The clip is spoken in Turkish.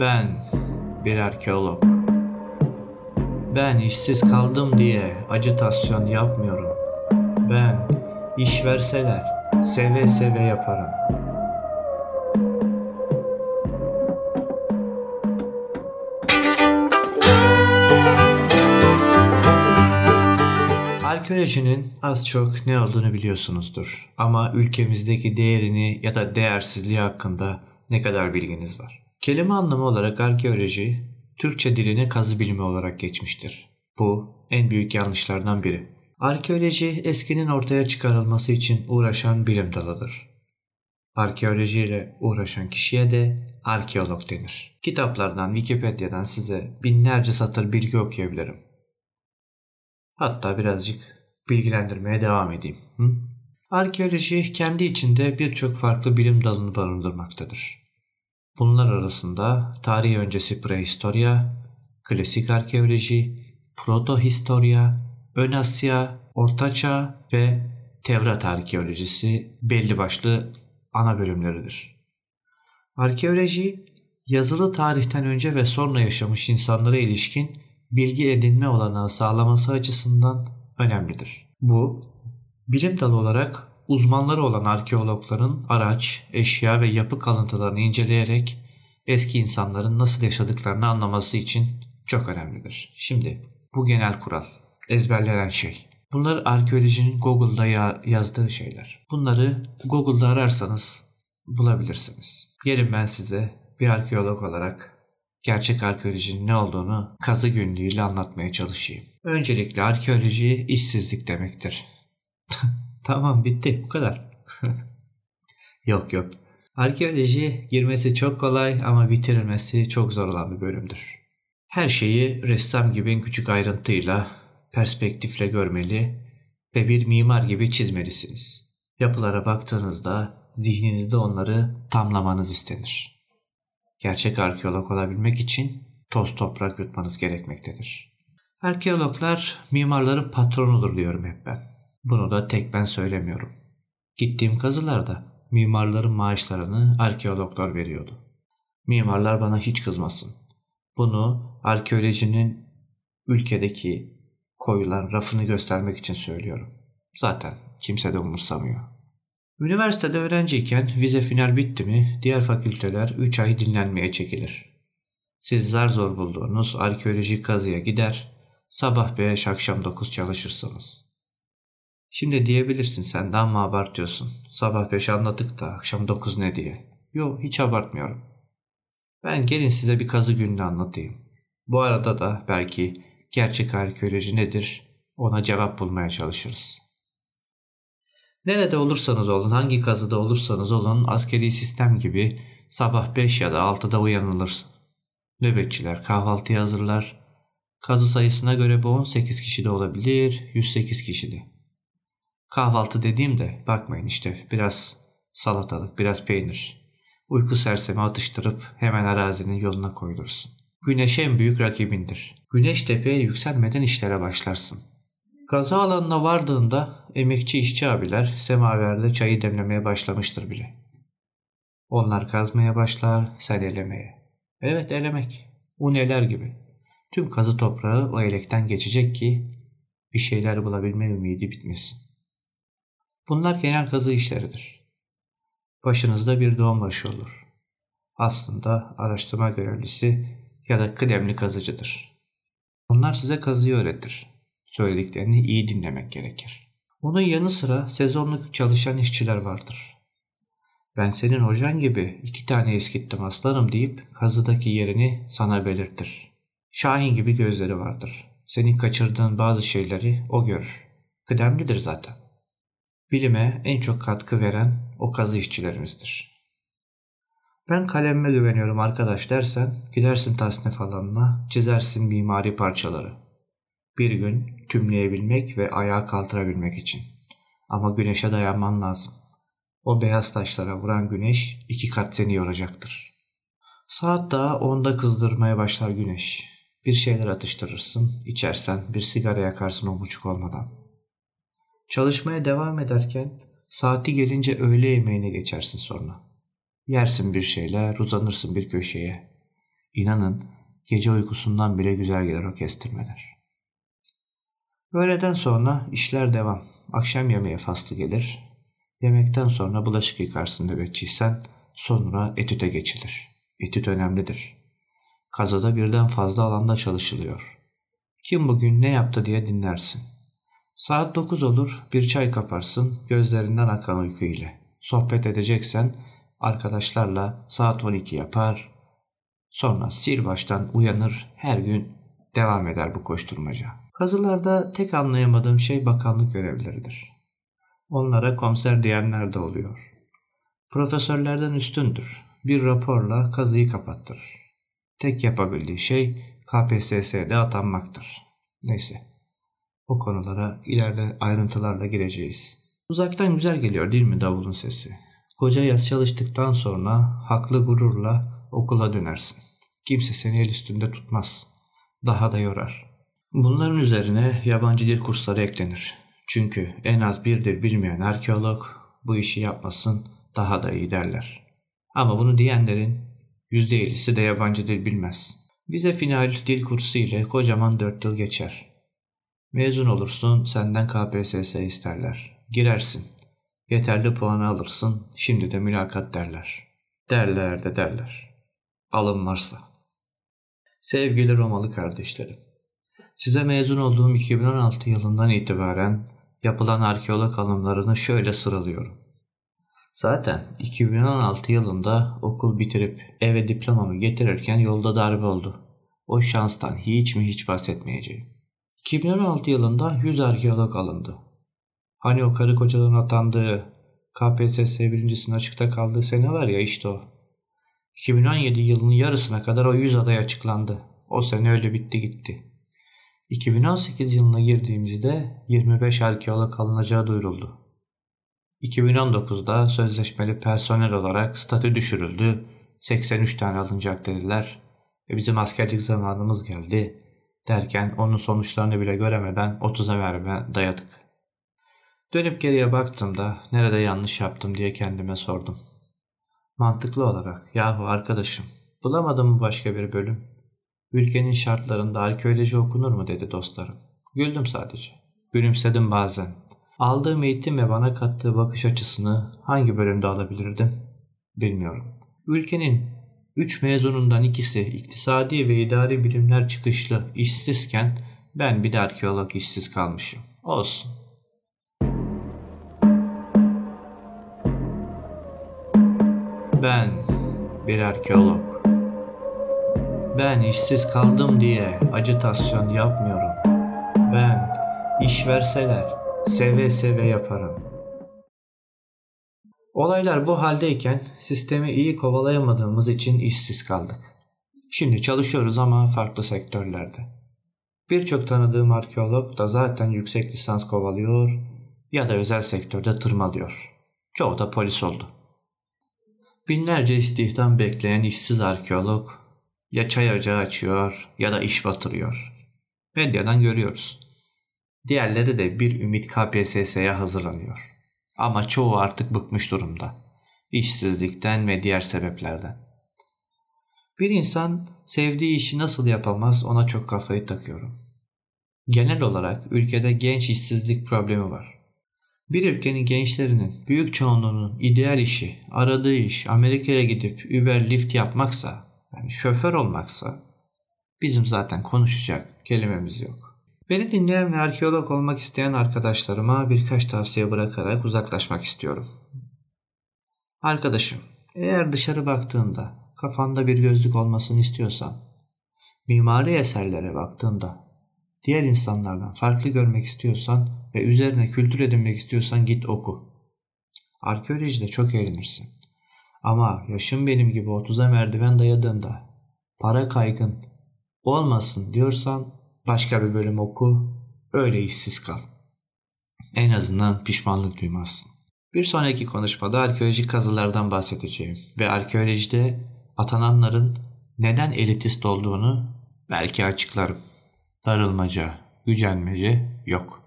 Ben bir arkeolog. Ben işsiz kaldım diye acitasyon yapmıyorum. Ben iş verseler seve seve yaparım. Arkeolojinin az çok ne olduğunu biliyorsunuzdur. Ama ülkemizdeki değerini ya da değersizliği hakkında ne kadar bilginiz var? Kelime anlamı olarak arkeoloji, Türkçe diline kazı bilimi olarak geçmiştir. Bu en büyük yanlışlardan biri. Arkeoloji eskinin ortaya çıkarılması için uğraşan bilim dalıdır. Arkeolojiyle uğraşan kişiye de arkeolog denir. Kitaplardan, Wikipedia'dan size binlerce satır bilgi okuyabilirim. Hatta birazcık bilgilendirmeye devam edeyim. Hı? Arkeoloji kendi içinde birçok farklı bilim dalını barındırmaktadır. Bunlar arasında tarih öncesi prehistorya, klasik arkeoloji, protohistorya, ön Asya, Ortaçağ ve Tevrat arkeolojisi belli başlı ana bölümleridir. Arkeoloji, yazılı tarihten önce ve sonra yaşamış insanlara ilişkin bilgi edinme olanağı sağlaması açısından önemlidir. Bu, bilim dalı olarak uzmanları olan arkeologların araç, eşya ve yapı kalıntılarını inceleyerek eski insanların nasıl yaşadıklarını anlaması için çok önemlidir. Şimdi bu genel kural, ezberlenen şey. Bunlar arkeolojinin Google'da ya yazdığı şeyler. Bunları Google'da ararsanız bulabilirsiniz. Gelin ben size bir arkeolog olarak gerçek arkeolojinin ne olduğunu kazı günlüğüyle anlatmaya çalışayım. Öncelikle arkeoloji işsizlik demektir. tamam bitti bu kadar. yok yok. Arkeoloji girmesi çok kolay ama bitirilmesi çok zor olan bir bölümdür. Her şeyi ressam gibi en küçük ayrıntıyla, perspektifle görmeli ve bir mimar gibi çizmelisiniz. Yapılara baktığınızda zihninizde onları tamlamanız istenir. Gerçek arkeolog olabilmek için toz toprak yutmanız gerekmektedir. Arkeologlar mimarların patronudur diyorum hep ben. Bunu da tek ben söylemiyorum. Gittiğim kazılarda mimarların maaşlarını arkeologlar veriyordu. Mimarlar bana hiç kızmasın. Bunu arkeolojinin ülkedeki koyulan rafını göstermek için söylüyorum. Zaten kimse de umursamıyor. Üniversitede öğrenciyken vize final bitti mi diğer fakülteler 3 ay dinlenmeye çekilir. Siz zar zor bulduğunuz arkeoloji kazıya gider, sabah 5 akşam 9 çalışırsınız. Şimdi diyebilirsin sen de ama abartıyorsun. Sabah 5 anladık da akşam 9 ne diye. Yok hiç abartmıyorum. Ben gelin size bir kazı gününü anlatayım. Bu arada da belki gerçek arkeoloji nedir ona cevap bulmaya çalışırız. Nerede olursanız olun, hangi kazıda olursanız olun askeri sistem gibi sabah 5 ya da 6'da uyanılır. Nöbetçiler kahvaltı hazırlar. Kazı sayısına göre bu 18 kişi de olabilir, 108 kişi de. Kahvaltı dediğimde bakmayın işte biraz salatalık, biraz peynir. Uyku sersemi atıştırıp hemen arazinin yoluna koyulursun. Güneş en büyük rakibindir. Güneş tepeye yükselmeden işlere başlarsın. Kaza alanına vardığında emekçi işçi abiler semaverde çayı demlemeye başlamıştır bile. Onlar kazmaya başlar, sen elemeye. Evet elemek. Un eler gibi. Tüm kazı toprağı o elekten geçecek ki bir şeyler bulabilme ümidi bitmesin. Bunlar genel kazı işleridir. Başınızda bir doğum başı olur. Aslında araştırma görevlisi ya da kıdemli kazıcıdır. Onlar size kazıyı öğretir. Söylediklerini iyi dinlemek gerekir. Onun yanı sıra sezonluk çalışan işçiler vardır. Ben senin hocan gibi iki tane eskittim aslanım deyip kazıdaki yerini sana belirtir. Şahin gibi gözleri vardır. Senin kaçırdığın bazı şeyleri o görür. Kıdemlidir zaten. Bilime en çok katkı veren o kazı işçilerimizdir. Ben kalemme güveniyorum arkadaş dersen gidersin tasnif alanına çizersin mimari parçaları. Bir gün tümleyebilmek ve ayağa kaldırabilmek için. Ama güneşe dayanman lazım. O beyaz taşlara vuran güneş iki kat seni yoracaktır. Saat daha onda kızdırmaya başlar güneş. Bir şeyler atıştırırsın, içersen bir sigara yakarsın o buçuk olmadan. Çalışmaya devam ederken saati gelince öğle yemeğine geçersin sonra. Yersin bir şeyler, uzanırsın bir köşeye. İnanın gece uykusundan bile güzel gelir o kestirmeler. Öğleden sonra işler devam. Akşam yemeğe faslı gelir. Yemekten sonra bulaşık yıkarsın nöbetçiysen sonra etüte geçilir. Etüt önemlidir. Kazada birden fazla alanda çalışılıyor. Kim bugün ne yaptı diye dinlersin. Saat 9 olur bir çay kaparsın gözlerinden akan uyku ile. Sohbet edeceksen arkadaşlarla saat 12 yapar. Sonra sil baştan uyanır her gün devam eder bu koşturmaca. Kazılarda tek anlayamadığım şey bakanlık görevleridir. Onlara komiser diyenler de oluyor. Profesörlerden üstündür. Bir raporla kazıyı kapattırır. Tek yapabildiği şey KPSS'de atanmaktır. Neyse. O konulara ileride ayrıntılarla gireceğiz. Uzaktan güzel geliyor değil mi davulun sesi? Koca yaz çalıştıktan sonra haklı gururla okula dönersin. Kimse seni el üstünde tutmaz. Daha da yorar. Bunların üzerine yabancı dil kursları eklenir. Çünkü en az bir dil bilmeyen arkeolog bu işi yapmasın daha da iyi derler. Ama bunu diyenlerin %50'si de yabancı dil bilmez. Vize final dil kursu ile kocaman 4 yıl geçer. Mezun olursun senden KPSS isterler. Girersin. Yeterli puanı alırsın şimdi de mülakat derler. Derler de derler. Alım varsa. Sevgili Romalı kardeşlerim. Size mezun olduğum 2016 yılından itibaren yapılan arkeolog alımlarını şöyle sıralıyorum. Zaten 2016 yılında okul bitirip eve diplomamı getirirken yolda darbe oldu. O şanstan hiç mi hiç bahsetmeyeceğim. 2016 yılında 100 arkeolog alındı. Hani o karı kocaların atandığı KPSS birincisinin açıkta kaldığı sene var ya işte o. 2017 yılının yarısına kadar o 100 aday açıklandı. O sene öyle bitti gitti. 2018 yılına girdiğimizde 25 arkeolog alınacağı duyuruldu. 2019'da sözleşmeli personel olarak statü düşürüldü. 83 tane alınacak dediler. Ve bizim askerlik zamanımız geldi. Derken onun sonuçlarını bile göremeden 30'a verme dayadık. Dönüp geriye baktığımda nerede yanlış yaptım diye kendime sordum. Mantıklı olarak yahu arkadaşım bulamadın mı başka bir bölüm? Ülkenin şartlarında arkeoloji okunur mu dedi dostlarım. Güldüm sadece. Gülümsedim bazen. Aldığım eğitim ve bana kattığı bakış açısını hangi bölümde alabilirdim? Bilmiyorum. Ülkenin 3 mezunundan ikisi iktisadi ve idari bilimler çıkışlı işsizken ben bir de arkeolog işsiz kalmışım. Olsun. Ben bir arkeolog. Ben işsiz kaldım diye acitasyon yapmıyorum. Ben iş verseler seve seve yaparım. Olaylar bu haldeyken sistemi iyi kovalayamadığımız için işsiz kaldık. Şimdi çalışıyoruz ama farklı sektörlerde. Birçok tanıdığım arkeolog da zaten yüksek lisans kovalıyor ya da özel sektörde tırmalıyor. Çoğu da polis oldu. Binlerce istihdam bekleyen işsiz arkeolog ya çay ocağı açıyor ya da iş batırıyor. Medyadan görüyoruz. Diğerleri de bir ümit KPSS'ye hazırlanıyor. Ama çoğu artık bıkmış durumda. İşsizlikten ve diğer sebeplerden. Bir insan sevdiği işi nasıl yapamaz ona çok kafayı takıyorum. Genel olarak ülkede genç işsizlik problemi var. Bir ülkenin gençlerinin büyük çoğunluğunun ideal işi, aradığı iş Amerika'ya gidip Uber Lyft yapmaksa, yani şoför olmaksa bizim zaten konuşacak kelimemiz yok. Beni dinleyen ve arkeolog olmak isteyen arkadaşlarıma birkaç tavsiye bırakarak uzaklaşmak istiyorum. Arkadaşım, eğer dışarı baktığında kafanda bir gözlük olmasını istiyorsan, mimari eserlere baktığında diğer insanlardan farklı görmek istiyorsan ve üzerine kültür edinmek istiyorsan git oku. Arkeolojide çok eğlenirsin. Ama yaşım benim gibi 30'a merdiven dayadığında para kaygın olmasın diyorsan başka bir bölüm oku, öyle işsiz kal. En azından pişmanlık duymazsın. Bir sonraki konuşmada arkeolojik kazılardan bahsedeceğim ve arkeolojide atananların neden elitist olduğunu belki açıklarım. Darılmaca, gücenmece yok.